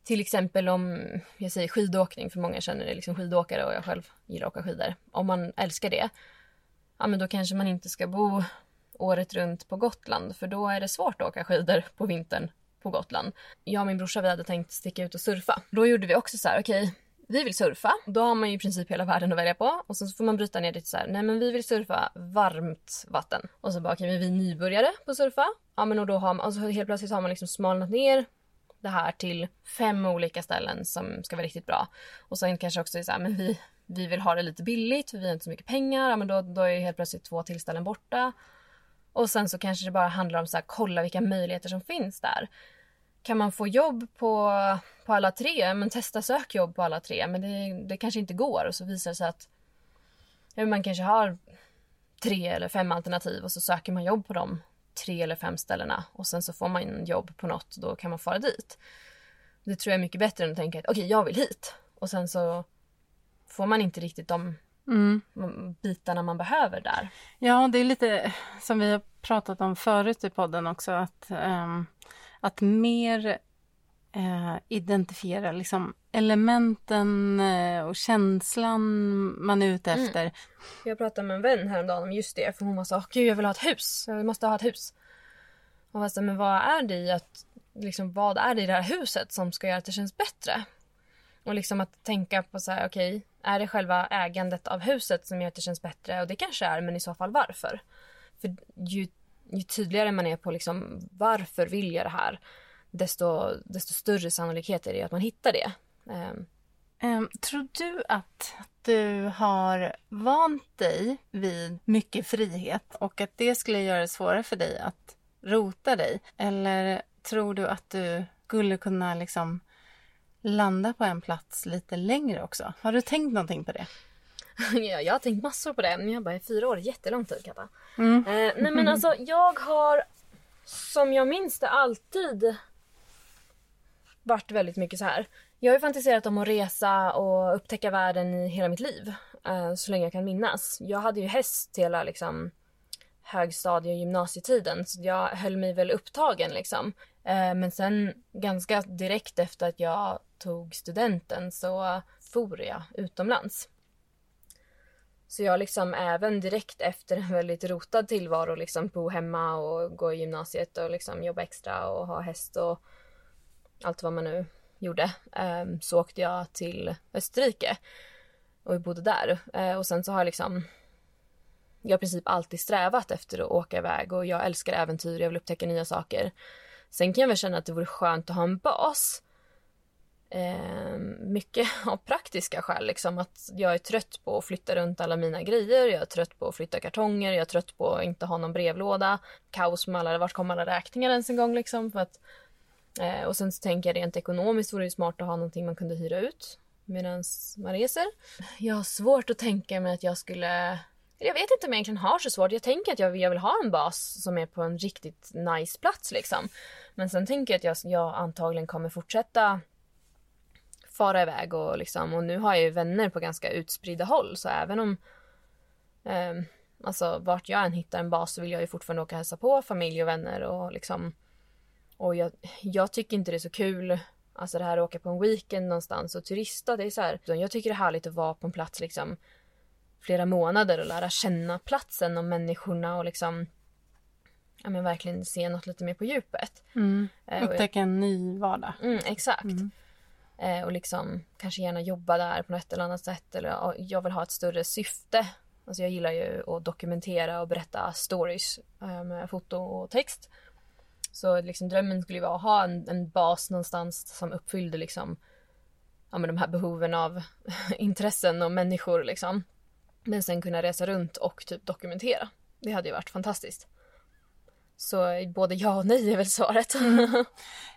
till exempel om jag säger skidåkning, för många känner det liksom skidåkare och jag själv gillar att åka skidor. Om man älskar det, ja men då kanske man inte ska bo året runt på Gotland för då är det svårt att åka skidor på vintern på Gotland. Jag och min brorsa vi hade tänkt sticka ut och surfa. Då gjorde vi också så här, okej, vi vill surfa. Då har man ju i princip hela världen att välja på. Och så får man bryta ner det till så här, nej men vi vill surfa varmt vatten. Och så bara, okej, okay, vi är nybörjare på att surfa. Ja men och då har man, och så helt plötsligt har man liksom smalnat ner det här till fem olika ställen som ska vara riktigt bra. Och sen kanske också är så här, men vi, vi vill ha det lite billigt för vi har inte så mycket pengar. Ja men då, då är helt plötsligt två tillställen borta. Och sen så kanske det bara handlar om så här, kolla vilka möjligheter som finns där. Kan man få jobb på, på alla tre? Men testa sök jobb på alla tre. Men det, det kanske inte går och så visar det sig att ja, man kanske har tre eller fem alternativ och så söker man jobb på de tre eller fem ställena och sen så får man jobb på något då kan man fara dit. Det tror jag är mycket bättre än att tänka att okej, jag vill hit. Och sen så får man inte riktigt de Mm. bitarna man behöver där. Ja, det är lite som vi har pratat om förut i podden också, att, ehm, att mer eh, identifiera liksom elementen eh, och känslan man är ute efter. Jag pratade med en vän häromdagen om just det för hon var så gud jag vill ha ett hus, jag måste ha ett hus. Och jag sa, men vad är det i att, liksom, vad är det i det här huset som ska göra att det känns bättre? Och liksom att tänka på så här, okej, är det själva ägandet av huset som gör att det känns bättre? Och det kanske är, men i så fall varför? För ju, ju tydligare man är på liksom varför vill jag det här, desto, desto större sannolikhet är det att man hittar det. Um. Tror du att du har vant dig vid mycket frihet och att det skulle göra det svårare för dig att rota dig? Eller tror du att du skulle kunna liksom landa på en plats lite längre också? Har du tänkt någonting på det? Ja, jag har tänkt massor på det, men jag bara i fyra år är jättelång tid Katta. Mm. Eh, nej men alltså jag har, som jag minns det, alltid varit väldigt mycket så här. Jag har ju fantiserat om att resa och upptäcka världen i hela mitt liv. eh, så länge jag kan minnas. Jag hade ju häst hela liksom högstadie och gymnasietiden så jag höll mig väl upptagen liksom. Eh, men sen ganska direkt efter att jag tog studenten så for jag utomlands. Så jag liksom även direkt efter en väldigt rotad tillvaro liksom bo hemma och gå i gymnasiet och liksom jobba extra och ha häst och allt vad man nu gjorde. Ehm, så åkte jag till Österrike och bodde där. Eh, och sen så har jag liksom jag har i princip alltid strävat efter att åka iväg och jag älskar äventyr, jag vill upptäcka nya saker. Sen kan jag väl känna att det vore skönt att ha en bas. Eh, mycket av praktiska skäl. Liksom, att jag är trött på att flytta runt alla mina grejer. Jag är trött på att flytta kartonger. Jag är trött på att inte ha någon brevlåda. Kaos med alla, vart kommer alla räkningar ens en gång liksom. För att, eh, och sen så tänker jag rent ekonomiskt vore det smart att ha någonting man kunde hyra ut medan man reser. Jag har svårt att tänka mig att jag skulle jag vet inte om jag egentligen har så svårt. Jag tänker att jag vill, jag vill ha en bas som är på en riktigt nice plats liksom. Men sen tänker jag att jag, jag antagligen kommer fortsätta fara iväg och liksom och nu har jag ju vänner på ganska utspridda håll så även om eh, alltså vart jag än hittar en bas så vill jag ju fortfarande åka och hälsa på familj och vänner och liksom och jag, jag tycker inte det är så kul Alltså det här att åka på en weekend någonstans och turista, det är så här. Jag tycker det är härligt att vara på en plats liksom flera månader och lära känna platsen och människorna och liksom ja, men verkligen se något lite mer på djupet. Mm. Eh, Upptäcka en ny vardag. Mm, exakt. Eh, och liksom kanske gärna jobba där på något eller annat sätt. Eller jag vill ha ett större syfte. Alltså jag gillar ju att dokumentera och berätta stories eh, med foto och text. Så liksom drömmen skulle vara att ha en, en bas någonstans som uppfyllde liksom ja, men de här behoven av intressen och människor liksom. Men sen kunna resa runt och typ dokumentera. Det hade ju varit fantastiskt. Så både ja och nej är väl svaret.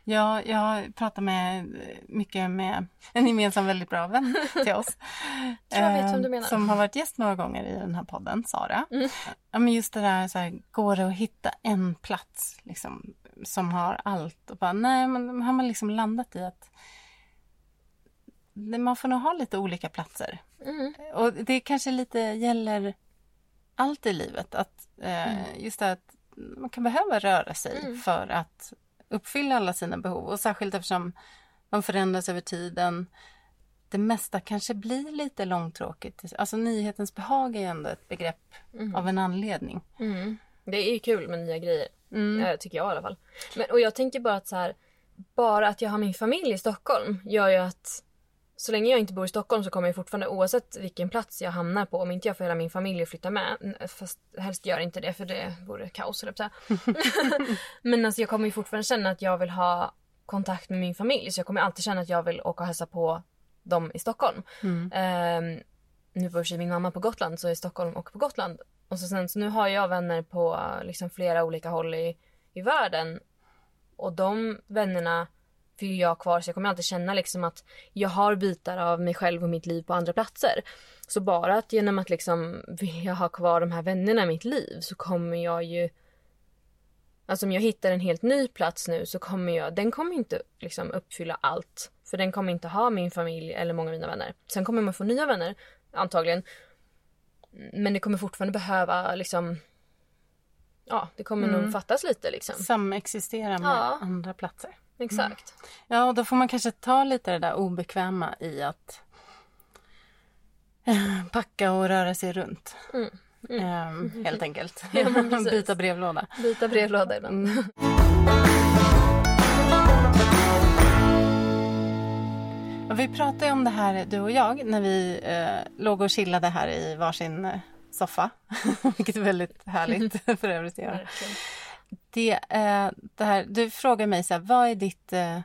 Ja, jag pratar med mycket med en gemensam väldigt bra vän till oss. jag vet vem eh, du menar. Som har varit gäst några gånger i den här podden, Sara. Mm. Ja, men just det där, så här, går det att hitta en plats liksom, som har allt? Och bara, nej, men har man liksom landat i att man får nog ha lite olika platser. Mm. Och det kanske lite gäller allt i livet. Att, eh, Just det att man kan behöva röra sig för att uppfylla alla sina behov. Och särskilt eftersom de förändras över tiden. Det mesta kanske blir lite långtråkigt. Alltså nyhetens behag är ju ändå ett begrepp av en anledning. Mm. Det är ju kul med nya grejer. Mm. Eh, tycker jag i alla fall. Men, och jag tänker bara att så här, bara att jag har min familj i Stockholm gör ju att så länge jag inte bor i Stockholm så kommer jag fortfarande oavsett vilken plats jag hamnar på om inte jag får hela min familj flytta med. Fast helst gör inte det för det vore kaos att säga. Men alltså jag kommer ju fortfarande känna att jag vill ha kontakt med min familj så jag kommer alltid känna att jag vill åka och hälsa på dem i Stockholm. Ehm, nu bor sig min mamma på Gotland så är Stockholm och på Gotland. Och så sen så nu har jag vänner på liksom flera olika håll i, i världen. Och de vännerna vill jag kvar så jag kommer alltid känna liksom att jag har bitar av mig själv och mitt liv på andra platser. Så bara att genom att liksom vilja ha kvar de här vännerna i mitt liv så kommer jag ju Alltså om jag hittar en helt ny plats nu så kommer jag, den kommer inte liksom uppfylla allt. För den kommer inte ha min familj eller många av mina vänner. Sen kommer man få nya vänner, antagligen. Men det kommer fortfarande behöva liksom... Ja, det kommer nog fattas lite liksom. Samexistera med Ja. andra platser. Exakt. Ja, och då får man kanske ta lite det där obekväma i att packa och röra sig runt. Ehm, helt enkelt. Ja. Byta brevlåda. Byta brevlåda ibland. Och vi pratade om det här, du och jag, när vi eh, låg och chillade här i varsin eh, soffa. Vilket är väldigt härligt för övrigt att göra. Det, eh, det här, du frågar mig så här, vad är ditt eh,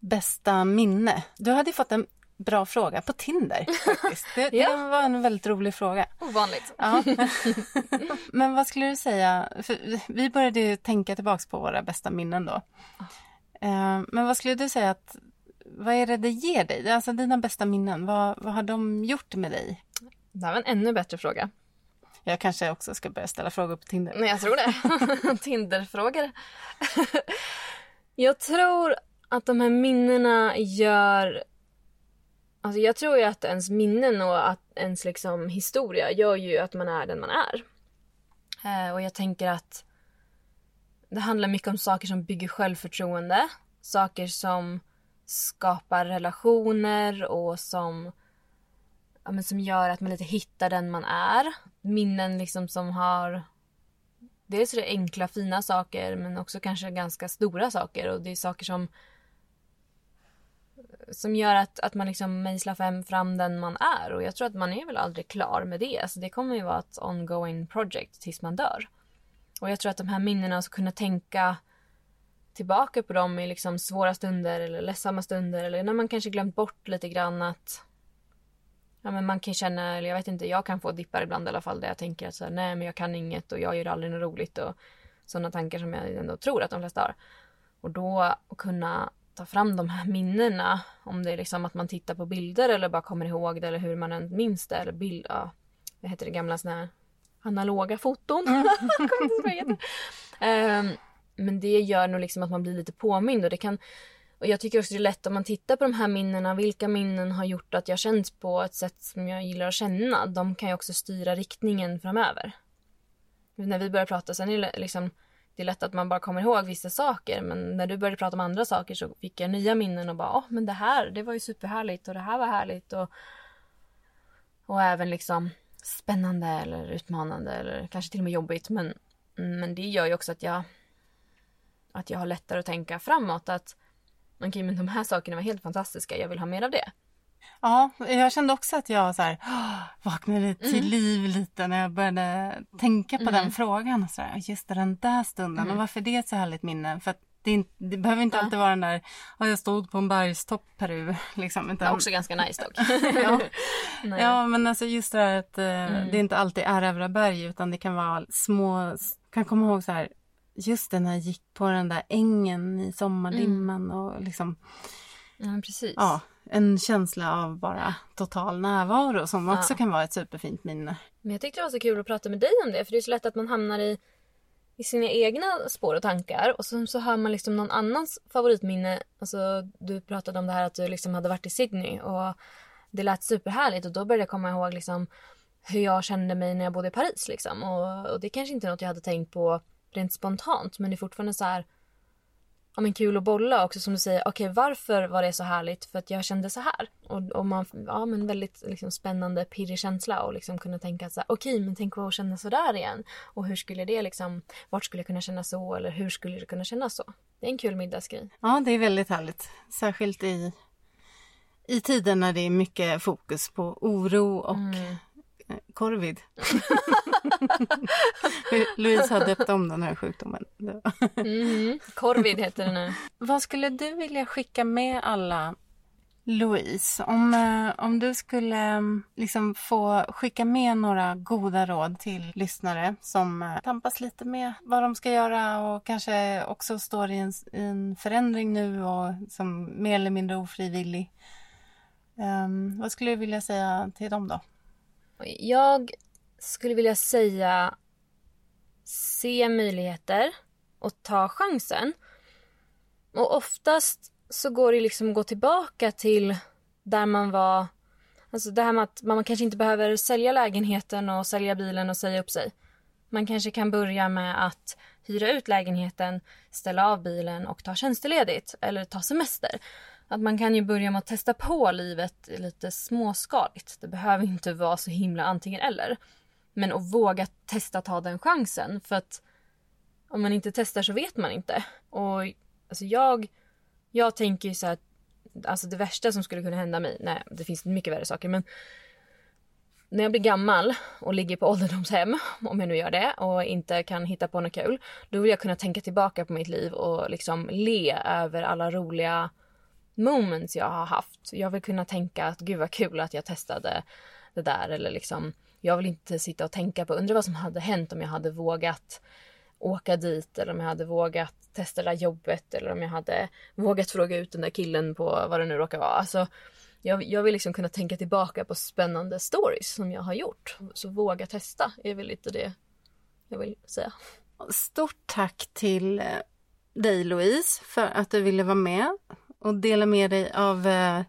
bästa minne? Du hade fått en bra fråga på Tinder faktiskt. Det, Ja. det var en väldigt rolig fråga. Ovanligt. Ja. Men vad skulle du säga? För vi började ju tänka tillbaks på våra bästa minnen då. Eh, Men vad skulle du säga att vad är det det ger dig? Alltså dina bästa minnen, vad, vad har de gjort med dig? Det här var en ännu bättre fråga. Jag kanske också ska börja ställa frågor på Tinder. Nej, jag tror det. Tinderfrågor. jag tror att de här minnena gör... Alltså jag tror ju att ens minnen och att ens liksom historia gör ju att man är den man är. Eh, och jag tänker att det handlar mycket om saker som bygger självförtroende. Saker som skapar relationer och som, ja, men som gör att man lite hittar den man är. Minnen liksom som har dels är det enkla fina saker men också kanske ganska stora saker och det är saker som som gör att, att man liksom mejslar fram, den man är och jag tror att man är väl aldrig klar med det. Så det kommer ju vara ett ongoing project tills man dör. Och jag tror att de här minnena, att kunna tänka tillbaka på dem i liksom svåra stunder eller ledsamma stunder eller när man kanske glömt bort lite grann att Ja men man kan känna, eller jag vet inte, jag kan få dippar ibland i alla fall där jag tänker att så här, nej men jag kan inget och jag gör aldrig något roligt och sådana tankar som jag ändå tror att de flesta har. Och då att kunna ta fram de här minnena, om det är liksom att man tittar på bilder eller bara kommer ihåg det eller hur man än minns det eller bild, ja, vad heter det, gamla sådana här analoga foton. Mm. um, men det gör nog liksom att man blir lite påmind och det kan och jag tycker också det är lätt om man tittar på de här minnena, vilka minnen har gjort att jag känns på ett sätt som jag gillar att känna. De kan ju också styra riktningen framöver. När vi börjar prata, sen är det liksom det är lätt att man bara kommer ihåg vissa saker men när du började prata om andra saker så fick jag nya minnen och bara åh men det här, det var ju superhärligt och det här var härligt och och även liksom spännande eller utmanande eller kanske till och med jobbigt men men det gör ju också att jag att jag har lättare att tänka framåt att okej men de här sakerna var helt fantastiska, jag vill ha mer av det. Ja, jag kände också att jag så här, vaknade till Mm. liv lite när jag började tänka på den frågan. Så här, just den där stunden. Mm. Och varför är det ett så härligt minne? För det, är inte, det behöver inte alltid vara den där, ja, jag stod på en bergstopp Peru. Liksom, Det utan, också ganska nice dock. ja, ja, men alltså just det där att eh, Mm. det inte alltid är Övra berg utan det kan vara små, kan komma ihåg så här, just när jag gick på den där ängen i sommardimman och liksom, Ja, precis. ja, en känsla av bara total närvaro som också Ja. kan vara ett superfint minne. Men jag tyckte det var så kul att prata med dig om det för det är så lätt att man hamnar i, i sina egna spår och tankar och så, så hör man liksom någon annans favoritminne. Alltså du pratade om det här att du liksom hade varit i Sydney och det lät superhärligt och då började jag komma ihåg liksom hur jag kände mig när jag bodde i Paris liksom och, och det kanske inte är något jag hade tänkt på rent spontant men det är fortfarande så här ja, men kul att bolla också som du säger. Okej, varför var det så härligt? För att jag kände så här. Och, och man, ja men väldigt liksom, spännande, pirrig känsla och liksom kunna tänka så här, okej, men tänk vad att känna så där igen. Och hur skulle det liksom, vart skulle jag kunna känna så eller hur skulle det kunna kännas så? Det är en kul middagsgrej. Ja, det är väldigt härligt. Särskilt i, i tider när det är mycket fokus på oro och Mm. Korvid. Louise har döpt om den här sjukdomen. Mhm. Corvid heter det nu. Vad skulle du vilja skicka med alla Louise, om, eh, om du skulle mm, liksom få skicka med några goda råd till lyssnare som eh, tampas lite med vad de ska göra och kanske också står i en, i en förändring nu och som mer eller mindre ofrivillig. Ehm, vad skulle du vilja säga till dem då? Jag skulle vilja säga se möjligheter och ta chansen. Och oftast så går det liksom att gå tillbaka till där man var. Alltså det här med att man kanske inte behöver sälja lägenheten och sälja bilen och säga upp sig. Man kanske kan börja med att hyra ut lägenheten, ställa av bilen och ta tjänsteledigt eller ta semester. Att man kan ju börja med att testa på livet lite småskaligt. Det behöver inte vara så himla antingen eller. Men att våga testa ta den chansen för att om man inte testar så vet man inte. Och alltså jag, jag tänker ju så här, alltså det värsta som skulle kunna hända mig, nej det finns mycket värre saker men när jag blir gammal och ligger på ålderdomshem, om jag nu gör det, och inte kan hitta på något kul, då vill jag kunna tänka tillbaka på mitt liv och liksom le över alla roliga moments jag har haft. Jag vill kunna tänka att gud vad kul att jag testade det där eller liksom jag vill inte sitta och tänka på, undra vad som hade hänt om jag hade vågat åka dit eller om jag hade vågat testa det där jobbet eller om jag hade vågat fråga ut den där killen på vad det nu råkar vara. Alltså, jag, jag vill liksom kunna tänka tillbaka på spännande stories som jag har gjort. Så våga testa är väl lite det jag vill säga. Stort tack till eh, dig Louise för att du ville vara med och dela med dig av eh,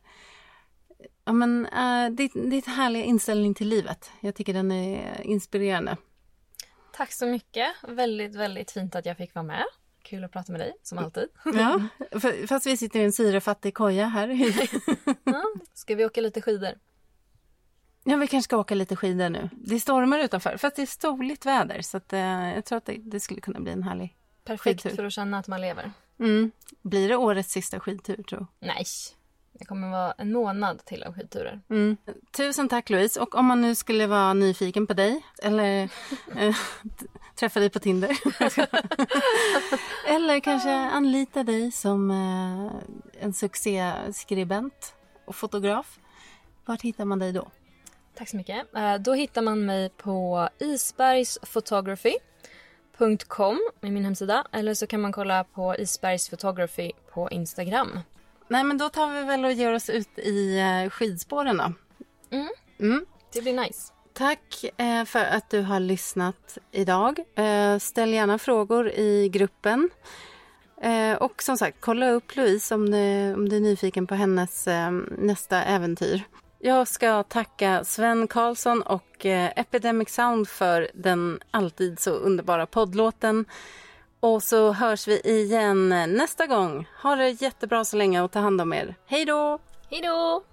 ja, men, eh, ditt, ditt härliga inställning till livet. Jag tycker den är inspirerande. Tack så mycket. Väldigt, väldigt fint att jag fick vara med. Kul att prata med dig, som alltid. Ja, fast vi sitter i en syrefattig koja här. Ja, ska vi åka lite skidor? Ja, vi kanske ska åka lite skidor nu. Det stormar utanför, fast det är soligt väder. Så att, eh, jag tror att det, det skulle kunna bli en härlig Perfekt Skidtur. för att känna att man lever. Mm. Blir det årets sista skidtur, tror Nej, det kommer vara en månad till av skidturer. mm. Tusen tack Louise. Och om man nu skulle vara nyfiken på dig eller eh, träffa dig på Tinder. eller kanske anlita dig som eh, en succéskribent och fotograf. Vart hittar man dig då? Tack så mycket. Eh, Då hittar man mig på isbergsphotography.com i min hemsida. Eller så kan man kolla på isbergsphotography på Instagram. Nej men då tar vi väl och ger oss ut i eh, skidspåren då. Mm. Mm. Det blir nice. Tack eh, för att du har lyssnat idag. Eh, ställ gärna frågor i gruppen. Och som sagt, kolla upp Louise om du, om du är nyfiken på hennes nästa äventyr. Jag ska tacka Sven Karlsson och eh, Epidemic Sound för den alltid så underbara poddlåten. Och så hörs vi igen nästa gång. Ha det jättebra så länge och ta hand om er. Hej då! Hej då!